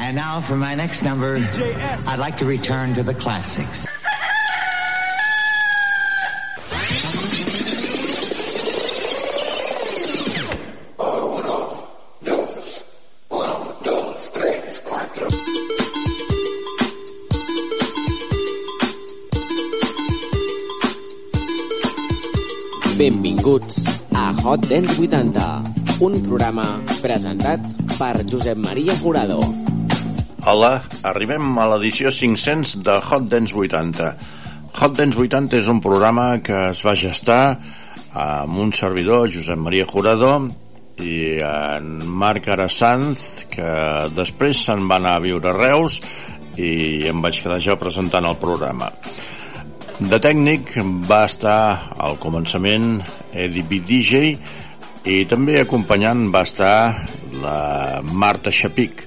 And now for my next number, I'd like to return to the classics. Benvinguts a Hot Dance 80, un programa presentat per Josep Maria Jurado. Hola, arribem a l'edició 500 de Hot Dance 80. Hot Dance 80 és un programa que es va gestar amb un servidor, Josep Maria Jurado, i en Marc Arasanz, que després se'n va anar a viure a Reus i em vaig quedar jo presentant el programa. De tècnic va estar al començament Eddie B. DJ i també acompanyant va estar la Marta Xapic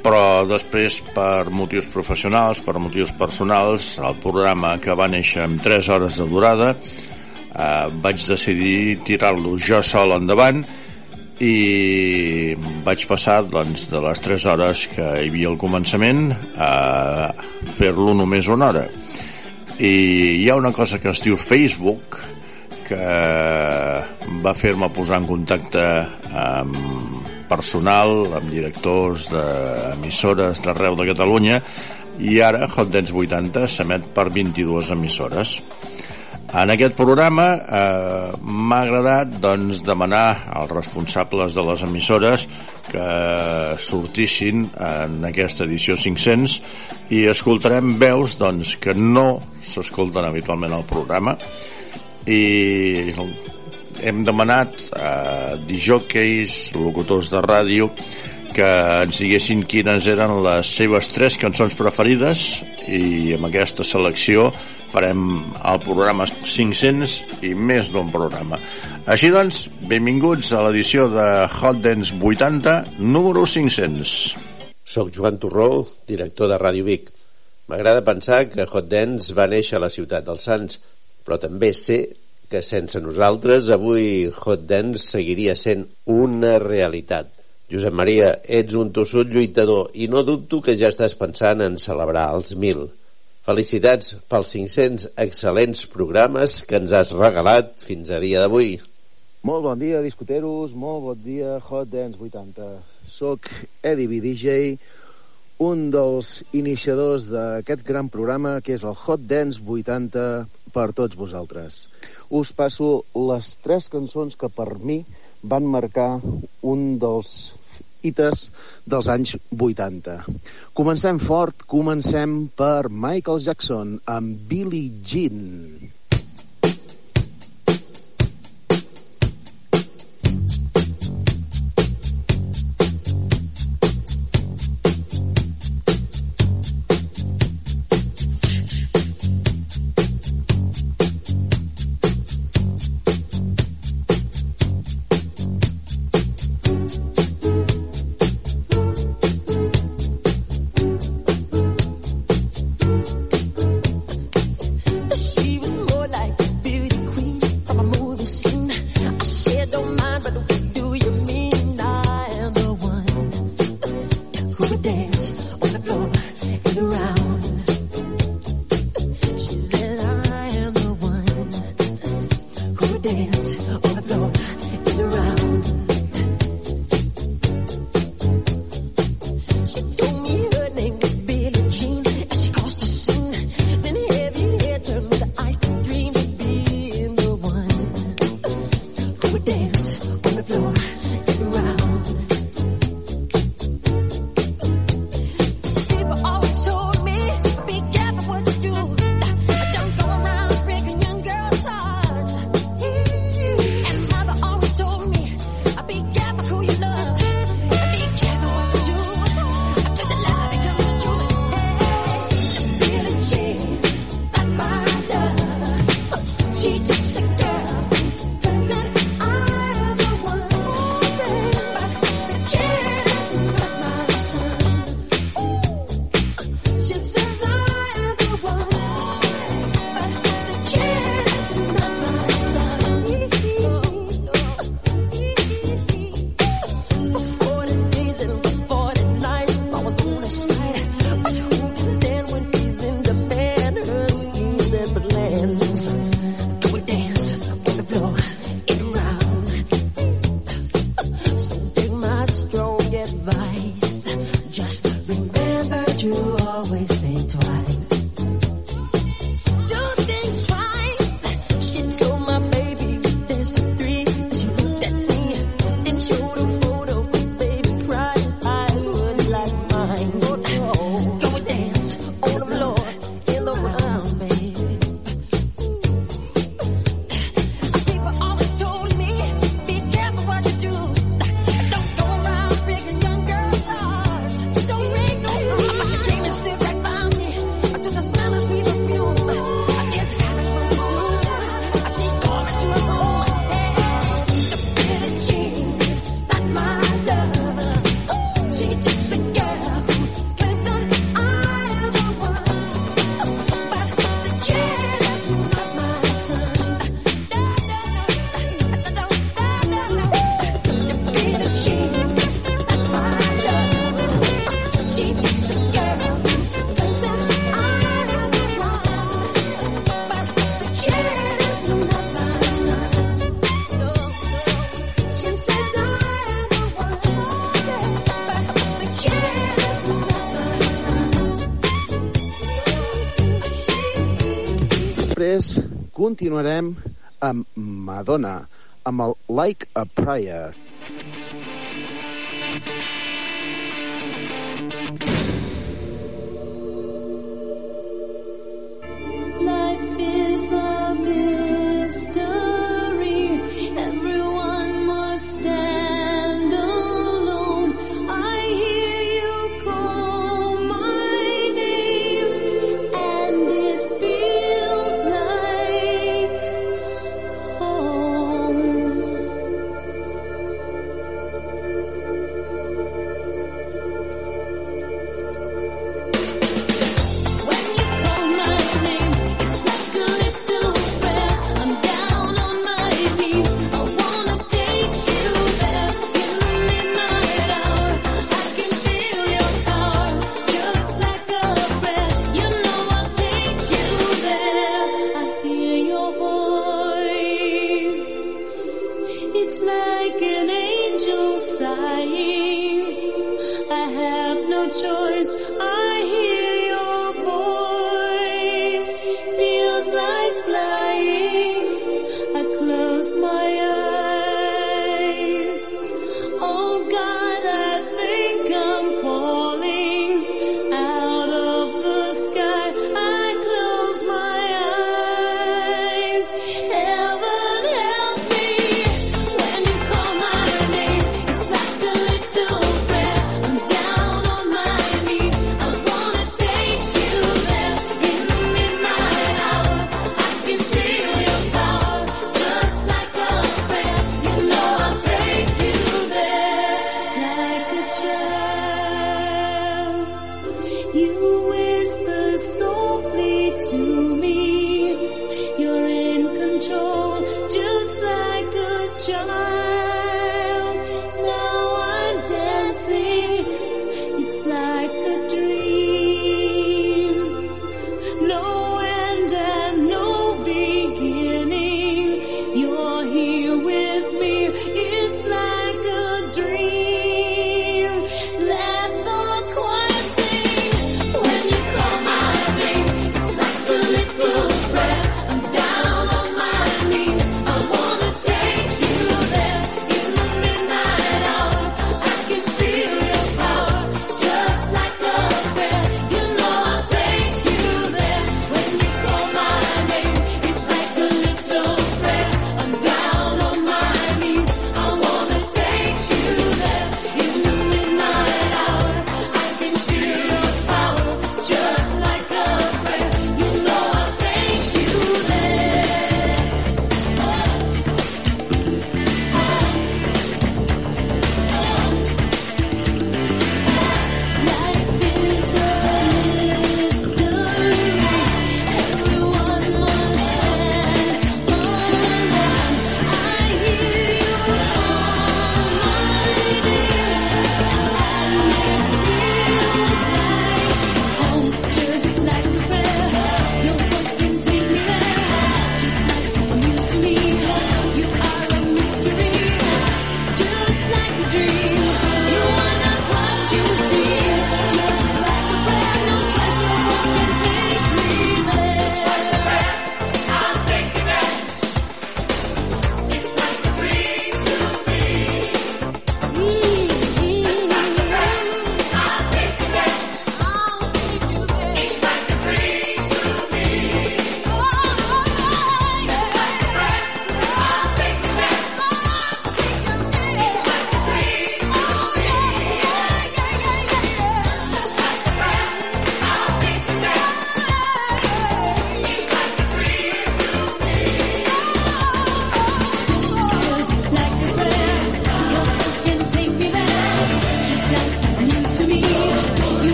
però després per motius professionals, per motius personals el programa que va néixer amb 3 hores de durada eh, vaig decidir tirar-lo jo sol endavant i vaig passar doncs, de les 3 hores que hi havia al començament a fer-lo només una hora i hi ha una cosa que es diu Facebook que va fer-me posar en contacte amb personal, amb directors d'emissores d'arreu de Catalunya i ara Hot Dance 80 s'emet per 22 emissores. En aquest programa eh, m'ha agradat doncs, demanar als responsables de les emissores que sortissin en aquesta edició 500 i escoltarem veus doncs, que no s'escolten habitualment al programa. I hem demanat a disjockeys, locutors de ràdio que ens diguessin quines eren les seves tres cançons preferides i amb aquesta selecció farem el programa 500 i més d'un programa. Així doncs, benvinguts a l'edició de Hot Dance 80, número 500. Soc Joan Torró, director de Ràdio Vic. M'agrada pensar que Hot Dance va néixer a la ciutat dels Sants, però també sé que sense nosaltres avui Hot Dance seguiria sent una realitat. Josep Maria, ets un tossut lluitador i no dubto que ja estàs pensant en celebrar els mil. Felicitats pels 500 excel·lents programes que ens has regalat fins a dia d'avui. Molt bon dia, discoteros, molt bon dia, Hot Dance 80. Soc Eddie B. DJ, un dels iniciadors d'aquest gran programa que és el Hot Dance 80 per tots vosaltres. Us passo les tres cançons que per mi van marcar un dels hites dels anys 80. Comencem fort, comencem per Michael Jackson amb Billie Jean. Continuarem amb Madonna, amb el Like a Prayer.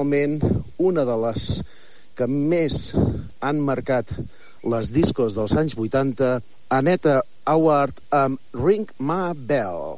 Finalment, una de les que més han marcat les discos dels anys 80, Aneta Howard amb Ring My Bell.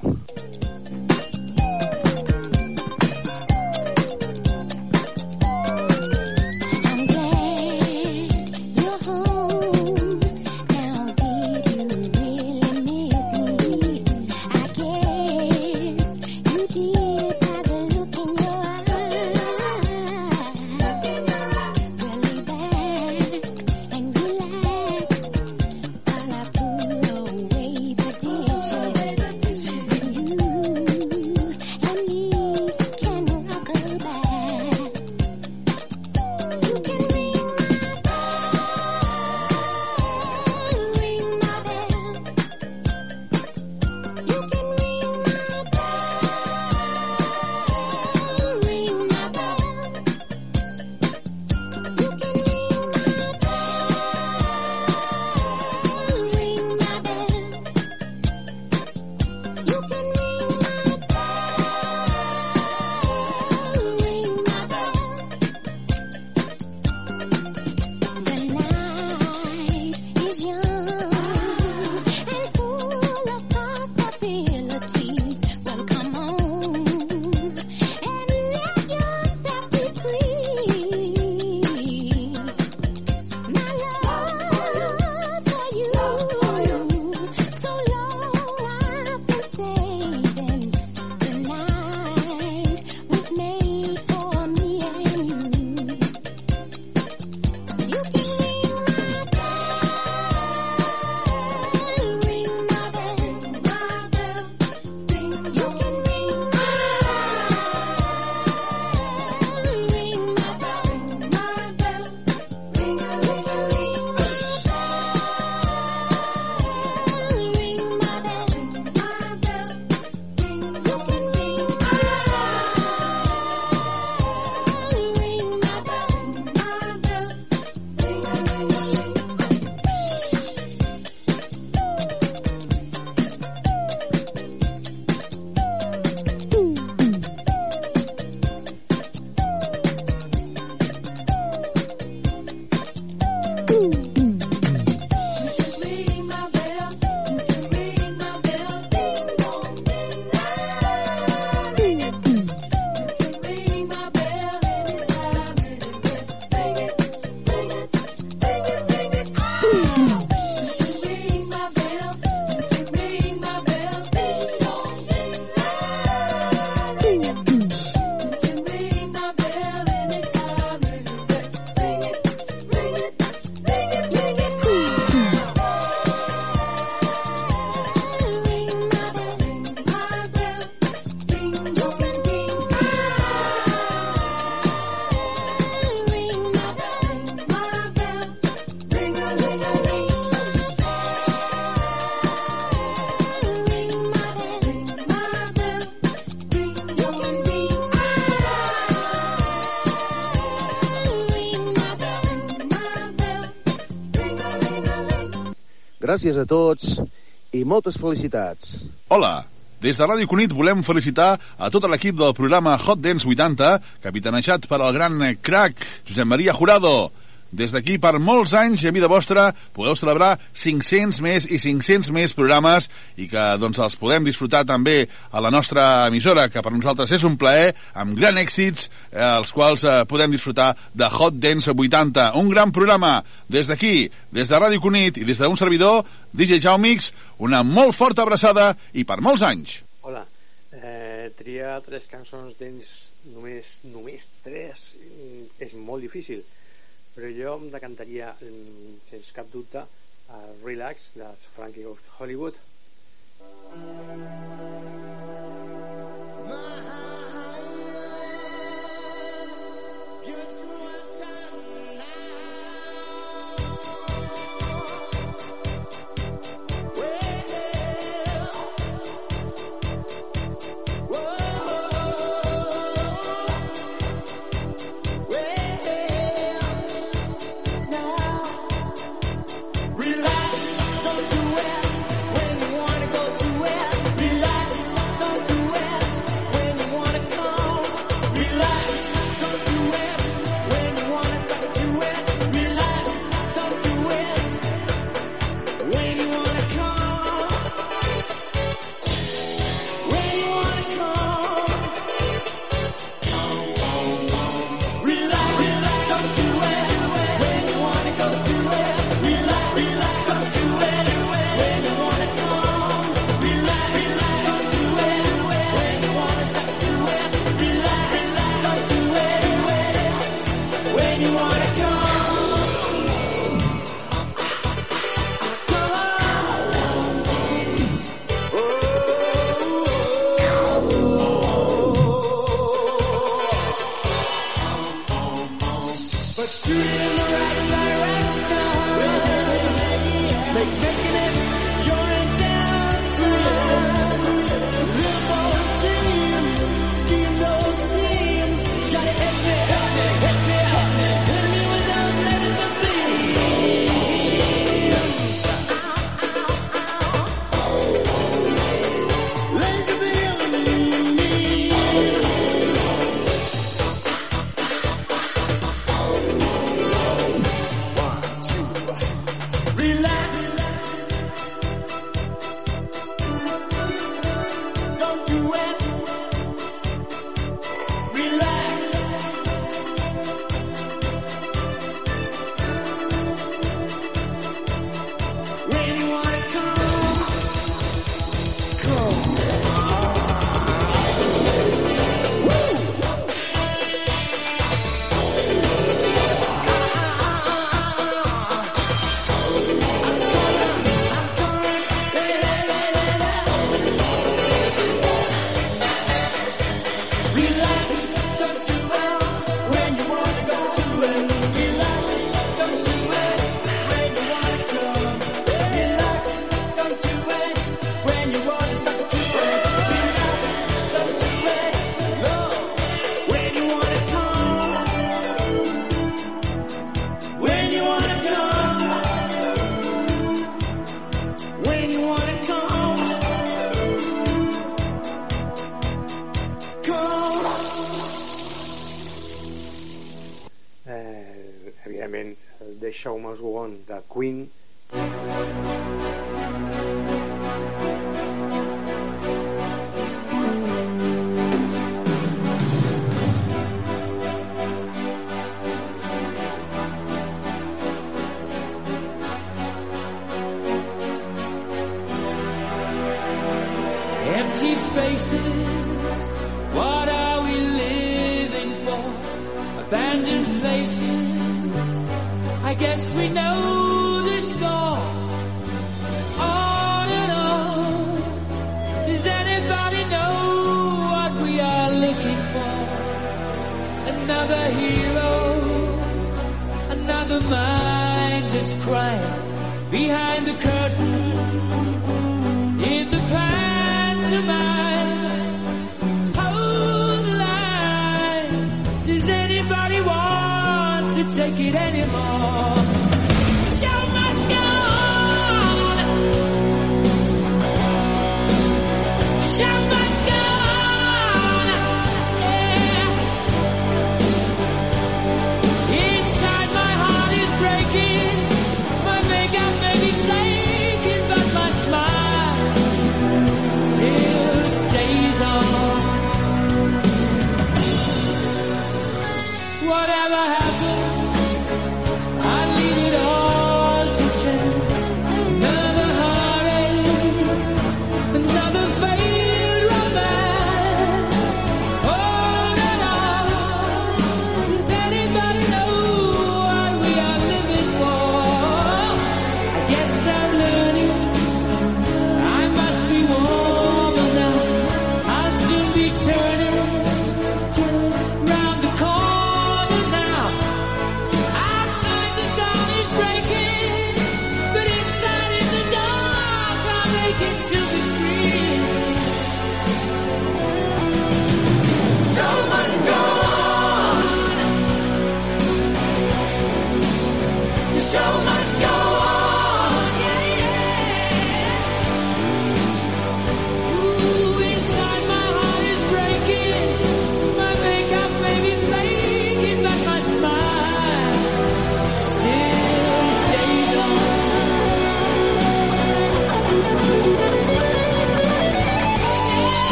Gràcies a tots i moltes felicitats. Hola, des de Ràdio Cunit volem felicitar a tot l'equip del programa Hot Dance 80, capitanejat per el gran crack Josep Maria Jurado. Des d'aquí, per molts anys i a vida vostra, podeu celebrar 500 més i 500 més programes i que doncs, els podem disfrutar també a la nostra emissora, que per nosaltres és un plaer, amb gran èxits, eh, els quals eh, podem disfrutar de Hot Dance 80. Un gran programa des d'aquí, des de Ràdio Cunit i des d'un servidor, DJ Jaumix, una molt forta abraçada i per molts anys. Hola, eh, triar tres cançons d'ells, només, només tres, mm, és molt difícil, però jo em decantaria, mm, sense cap dubte, a Relax, de Frankie of Hollywood. Relax, don't do it to. looking for another hero, another mindless crying behind the curtain in the pantomime. Hold the line. Does anybody want to take it anymore?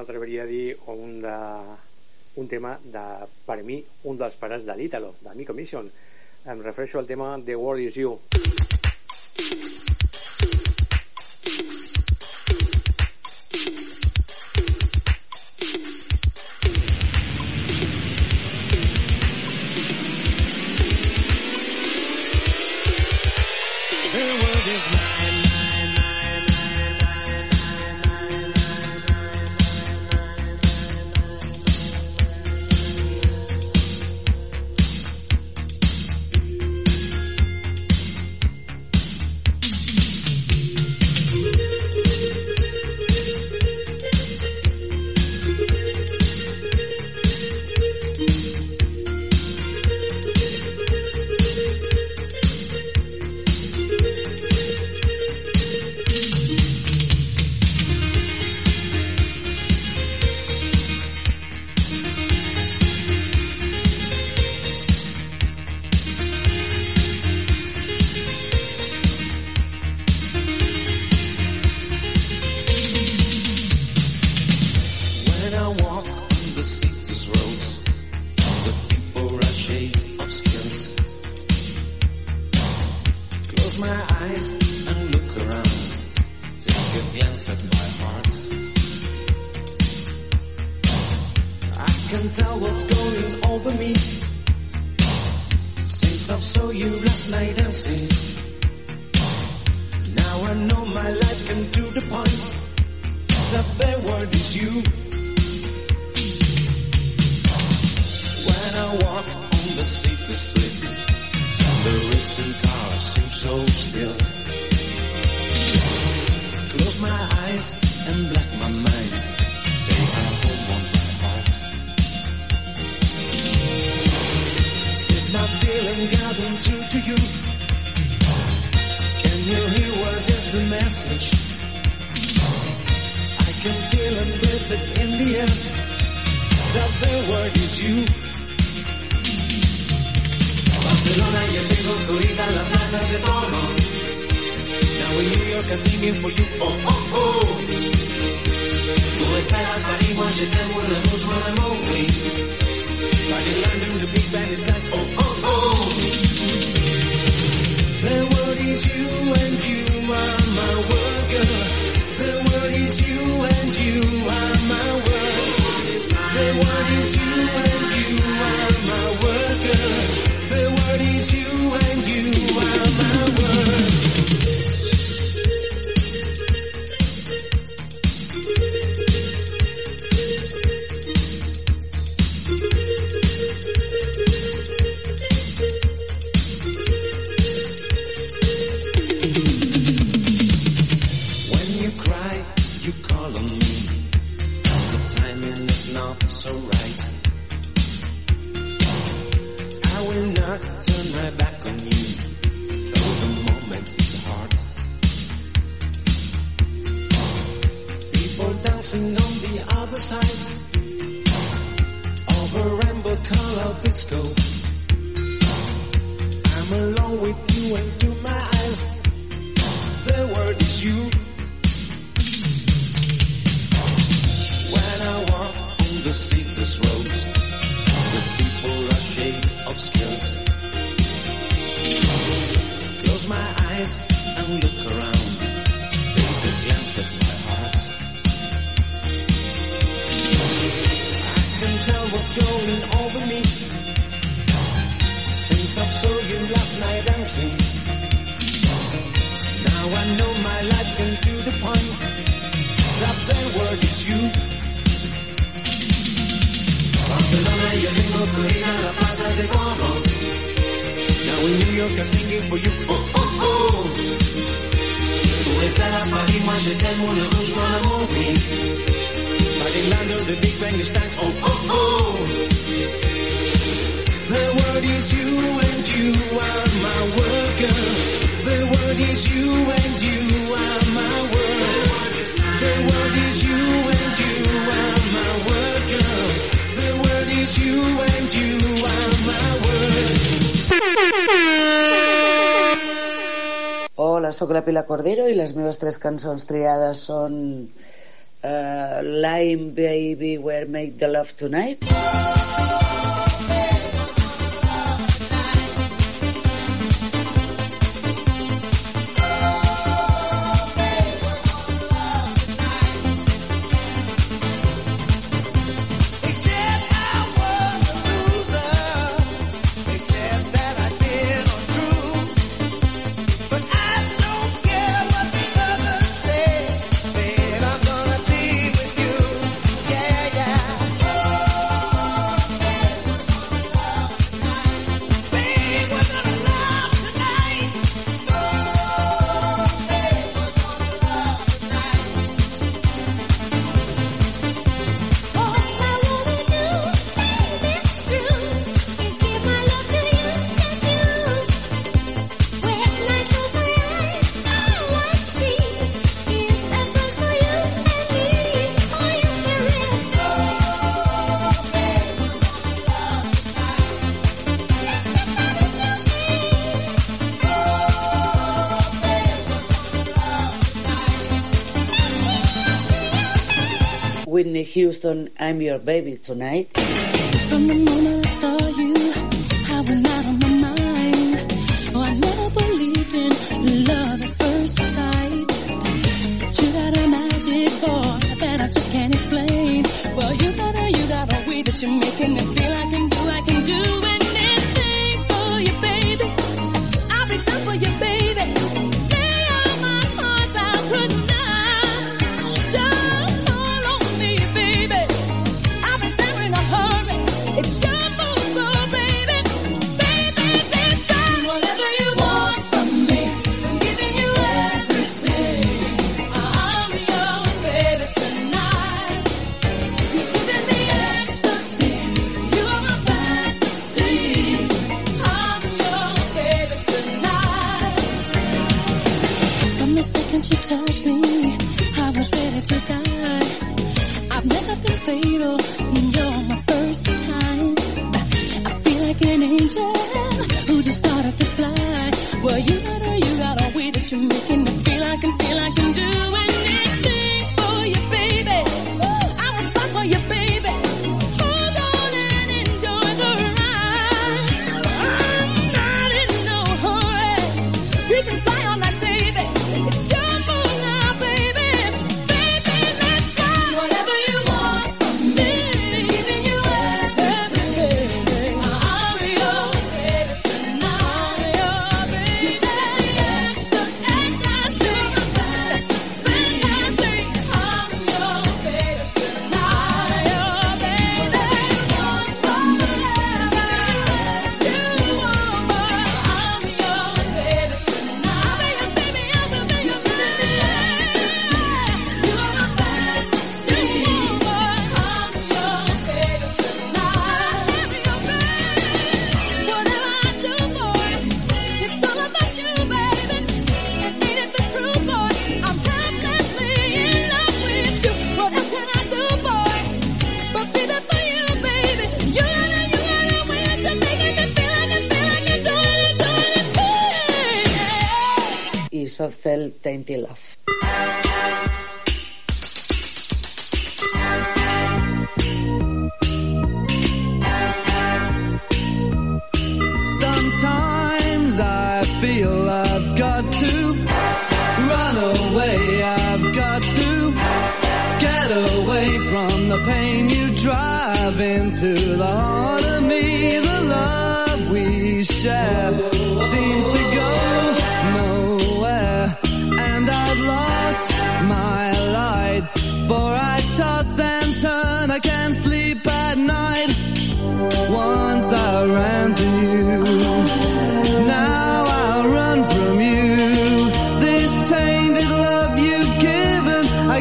M'atreveria a dir un, de, un tema de, per mi, un dels pares de l'Ítalo, de Mico Mission. Em refereixo al tema The World Is You. So still. Close my eyes and black my mind. Take her home on my heart. Is my feeling getting through to you? Can you hear what is the message? I can feel and breathe it in the air. That the word is you. Barcelona en la plaza de. Now in New York I'm singing for you. Oh, oh, oh. But in London the big band is oh, oh, oh. The word is you and you are my word, girl. The word is you and you are my word. The word is you and you are my word, girl. The word is you and you are my word. Close my eyes and look around. Take a glance at my heart. I can tell what's going over me. Since I saw you last night dancing. Now I know my life can do the point that the word is you. Barcelona, yo tengo corrida a la plaza de Toro. Now in New York I'm singing for you. Oh, oh, oh. Tú estás a Paris, moi je t'aime, le rouge, oui. But in London, the Big Bang is time. Oh, oh, oh. The word is you and you are my word, girl. The word is you and you are my word. The word is you and you are my word, girl. Hola, sóc la Pilar Cordero i les meves tres cançons triades són eh, uh, Lime Baby Where Make the Love Tonight. Houston, I'm Your Baby Tonight. From the moment I saw you, I went out of my mind. Oh, I never believed in love at first sight. But you got a magic for that I just can't explain. Well, you got a, you got a way that you're making me feel.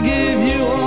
give you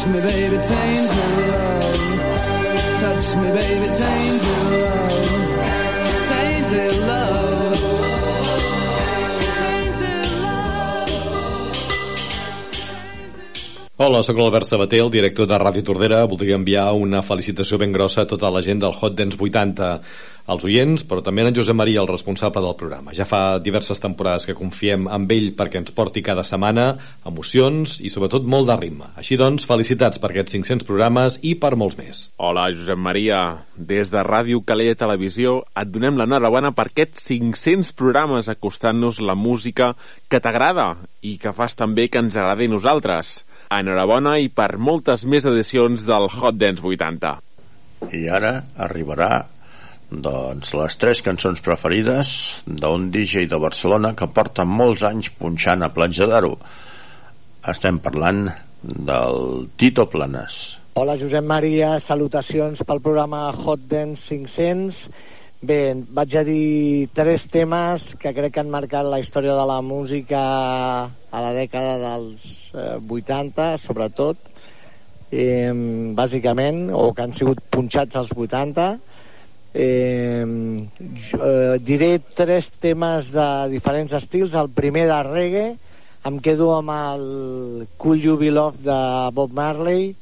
Touch me, baby, tainted love. Touch me, baby, tainted Hola, sóc l'Albert Sabater, el director de Ràdio Tordera. Voldria enviar una felicitació ben grossa a tota la gent del Hot Dance 80, als oients, però també en Josep Maria, el responsable del programa. Ja fa diverses temporades que confiem en ell perquè ens porti cada setmana emocions i sobretot molt de ritme. Així doncs, felicitats per aquests 500 programes i per molts més. Hola, Josep Maria. Des de Ràdio Calella Televisió et donem l'enhorabona per aquests 500 programes acostant-nos la música que t'agrada i que fas també que ens agradi a nosaltres. Enhorabona i per moltes més edicions del Hot Dance 80. I ara arribarà doncs les tres cançons preferides d'un DJ de Barcelona que porta molts anys punxant a Platja d'Aro. Estem parlant del Tito Planes. Hola Josep Maria, salutacions pel programa Hot Dance 500. Bé, vaig a dir tres temes que crec que han marcat la història de la música a la dècada dels eh, 80, sobretot, eh, bàsicament, o que han sigut punxats als 80. Eh, jo, eh, diré tres temes de diferents estils. El primer de reggae, em quedo amb el Cool You Be Love de Bob Marley.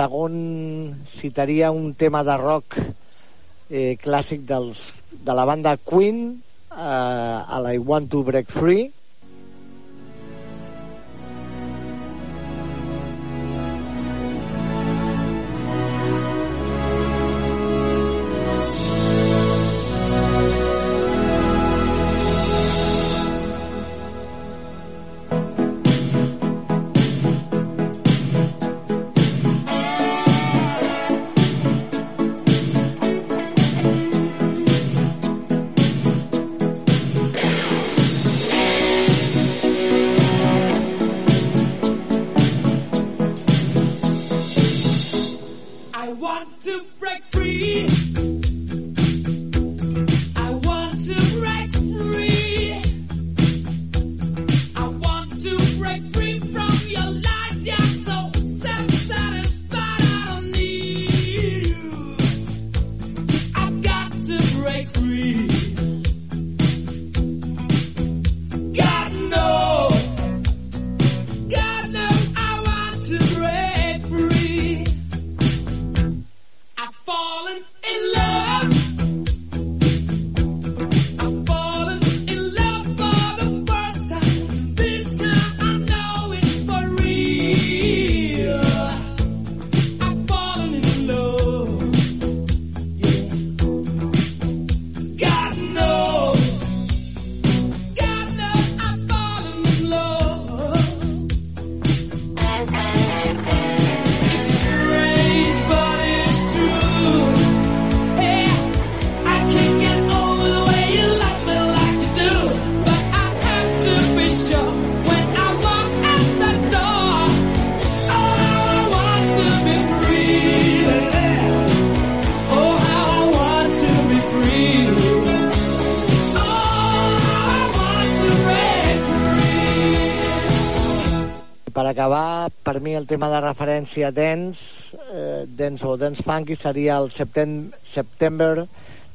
segon citaria un tema de rock eh, clàssic dels, de la banda Queen eh, a la I Want to Break Free. acabar, per mi el tema de referència dance, eh, dance o dance funky seria el septem September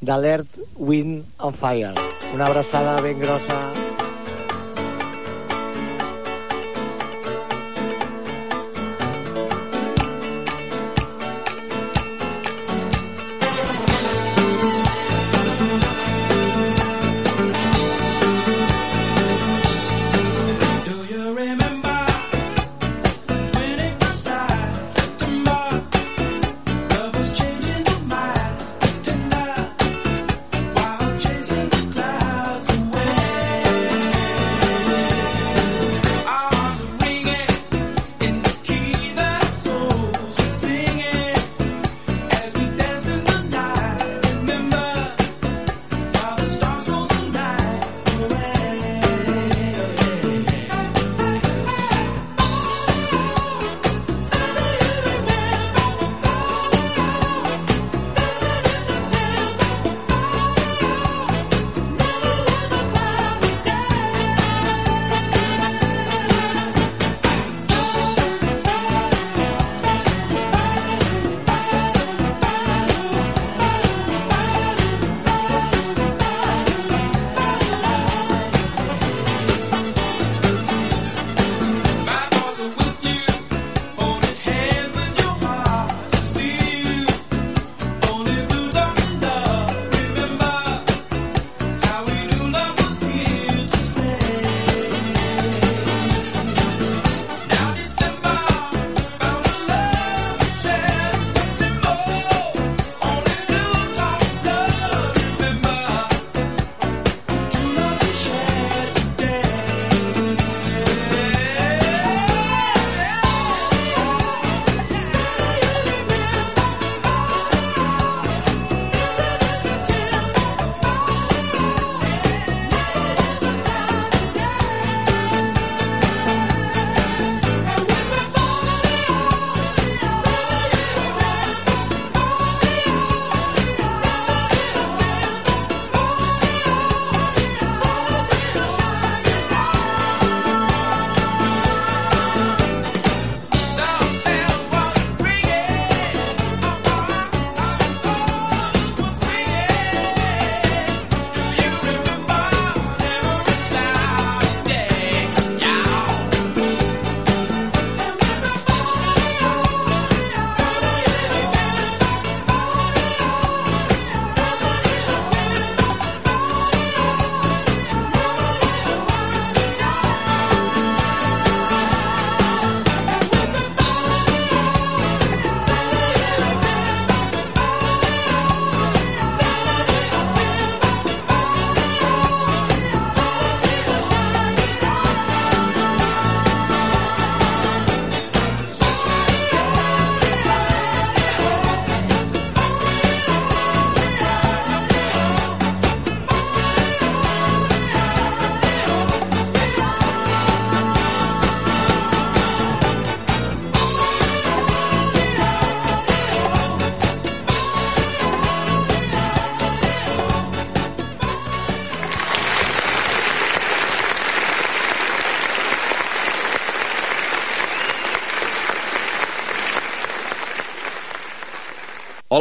d'Alert Wind on Fire. Una abraçada ben grossa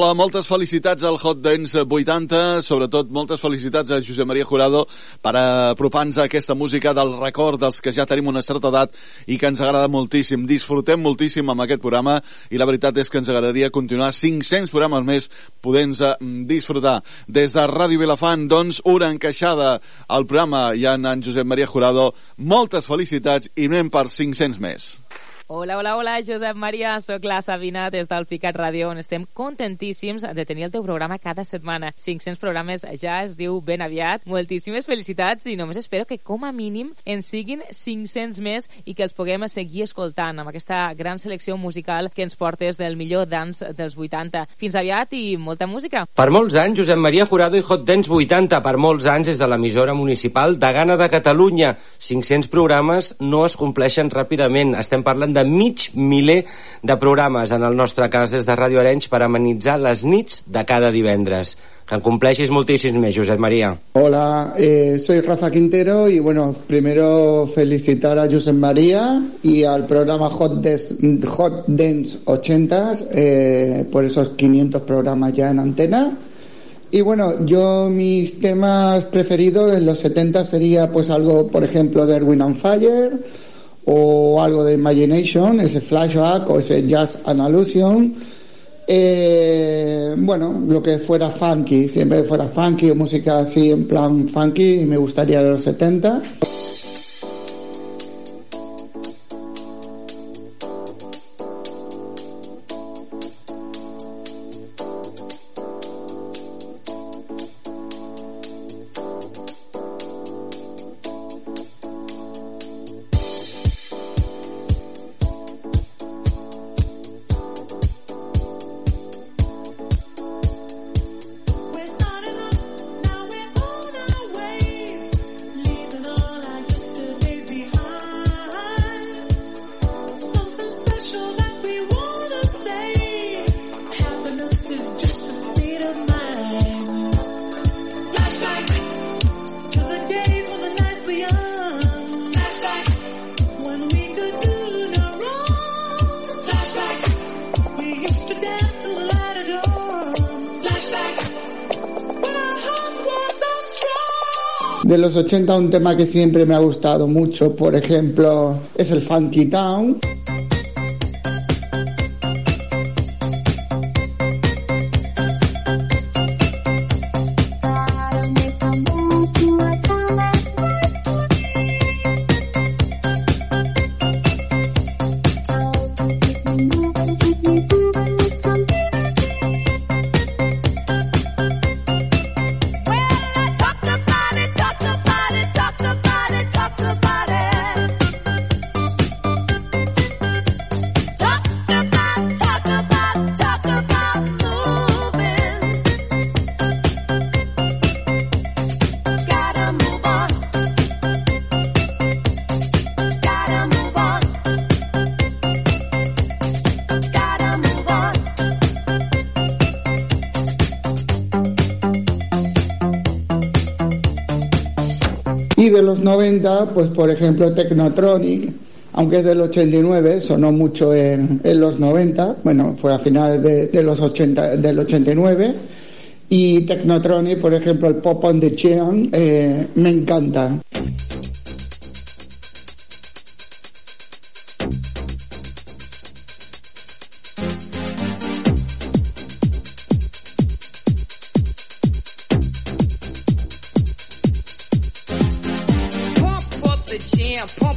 Hola, moltes felicitats al Hot Dance 80, sobretot moltes felicitats a Josep Maria Jurado per apropar-nos a aquesta música del record dels que ja tenim una certa edat i que ens agrada moltíssim. Disfrutem moltíssim amb aquest programa i la veritat és que ens agradaria continuar 500 programes més podent disfrutar. Des de Ràdio Vilafant, doncs, una encaixada al programa i en, en Josep Maria Jurado. Moltes felicitats i anem per 500 més. Hola, hola, hola, Josep Maria, sóc la Sabina des del Picat Ràdio, on estem contentíssims de tenir el teu programa cada setmana. 500 programes ja es diu ben aviat. Moltíssimes felicitats i només espero que com a mínim en siguin 500 més i que els puguem seguir escoltant amb aquesta gran selecció musical que ens portes del millor dance dels 80. Fins aviat i molta música. Per molts anys, Josep Maria Jurado i Hot Dance 80, per molts anys des de l'emissora municipal de Gana de Catalunya. 500 programes no es compleixen ràpidament. Estem parlant de mig miler de programes en el nostre cas des de Ràdio Arenys per amenitzar les nits de cada divendres. Que en compleixis moltíssims més, Josep Maria. Hola, eh, soy Rafa Quintero y bueno, primero felicitar a Josep María y al programa Hot, Des- Hot Dance 80 eh, por esos 500 programas ya en antena. Y bueno, yo mis temas preferidos en los 70 sería pues algo, por ejemplo, de Erwin and Fire o algo de Imagination, ese flashback o ese jazz and allusion. Eh, bueno, lo que fuera funky, siempre fuera funky o música así en plan funky, me gustaría de los 70. Los 80 un tema que siempre me ha gustado mucho, por ejemplo, es el Funky Town. 90, pues por ejemplo Technotronic, aunque es del 89, sonó mucho en, en los 90, bueno, fue a finales de, de los 80, del 89. Y Technotronic, por ejemplo, el Pop on the Cheon, eh, me encanta.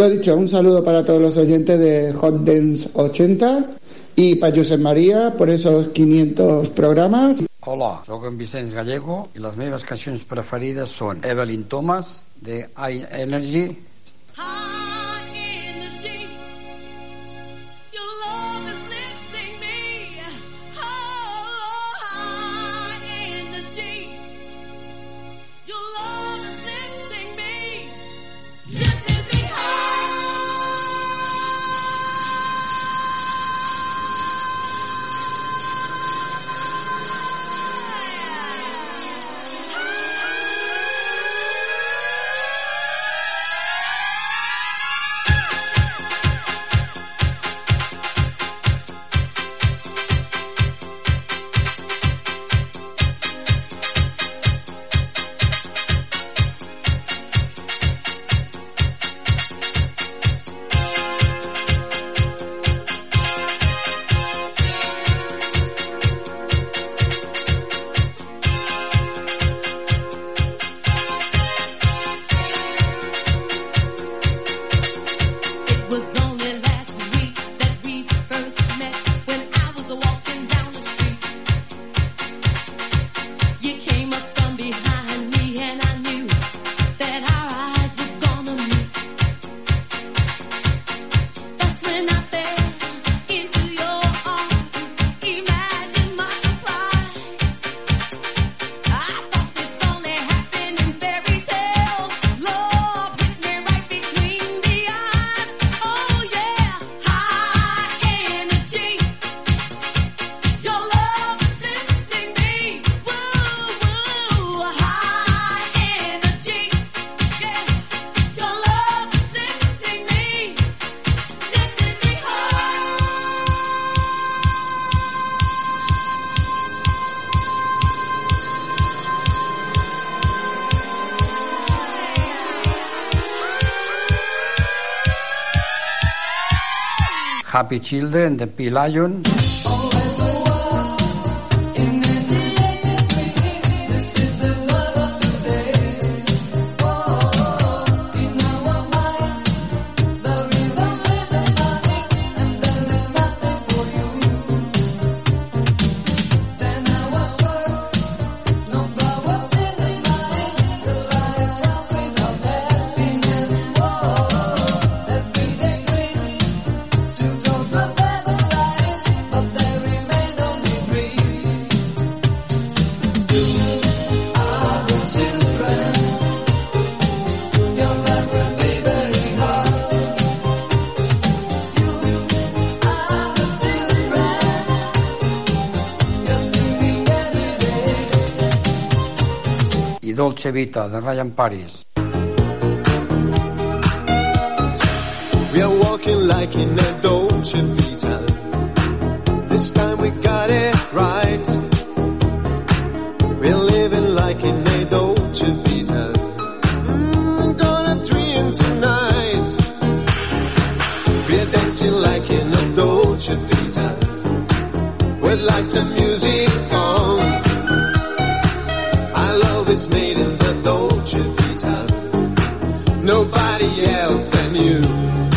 Lo dicho, un saludo para todos los oyentes de Hot Dance 80 y para Josep María por esos 500 programas. Hola, sóc en Vicenç Gallego i les meves cançons preferides són Evelyn Thomas, de I Energy, It happy children, the Pelagian. Lion, i Dolce Vita, de Ryan Paris. We are walking like in a Dolce Vita. This time we got it right. We're living like in a Dolce Vita. Mm, gonna dream tonight. We're dancing like in a Dolce Vita. With lights and music on. Is made in the Dolce Vita. Nobody else than you.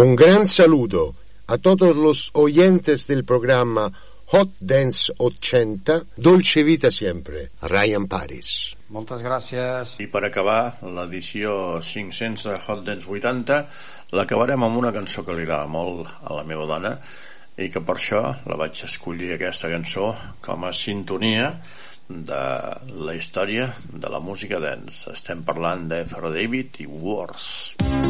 Un gran saludo a todos los oyentes del programa Hot Dance 80, Dolce Vita Siempre, Ryan Paris. Moltes gràcies. I per acabar l'edició 500 de Hot Dance 80, l'acabarem amb una cançó que li agrada molt a la meva dona i que per això la vaig escollir aquesta cançó com a sintonia de la història de la música dance. Estem parlant de David i Wars. Mm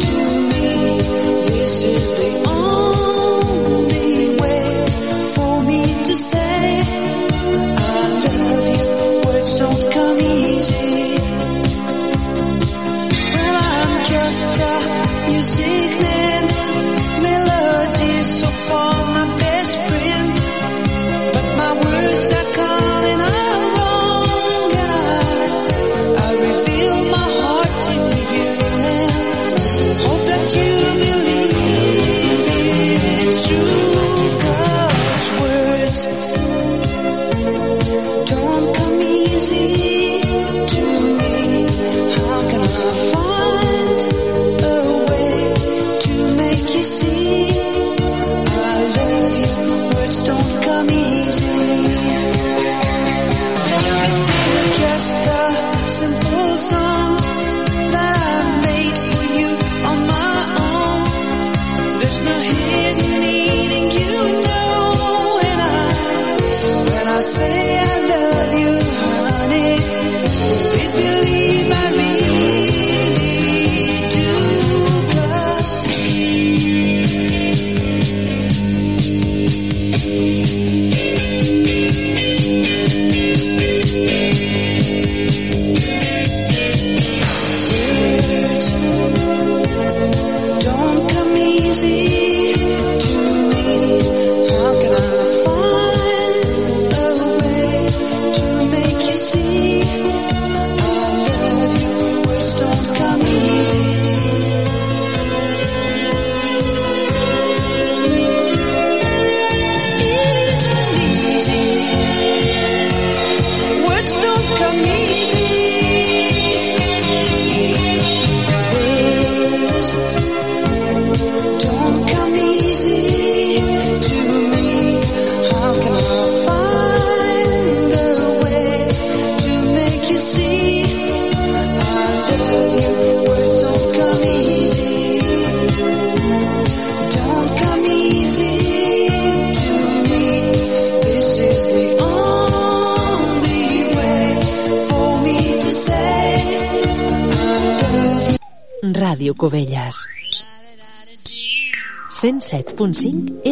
to me this is the only 107.5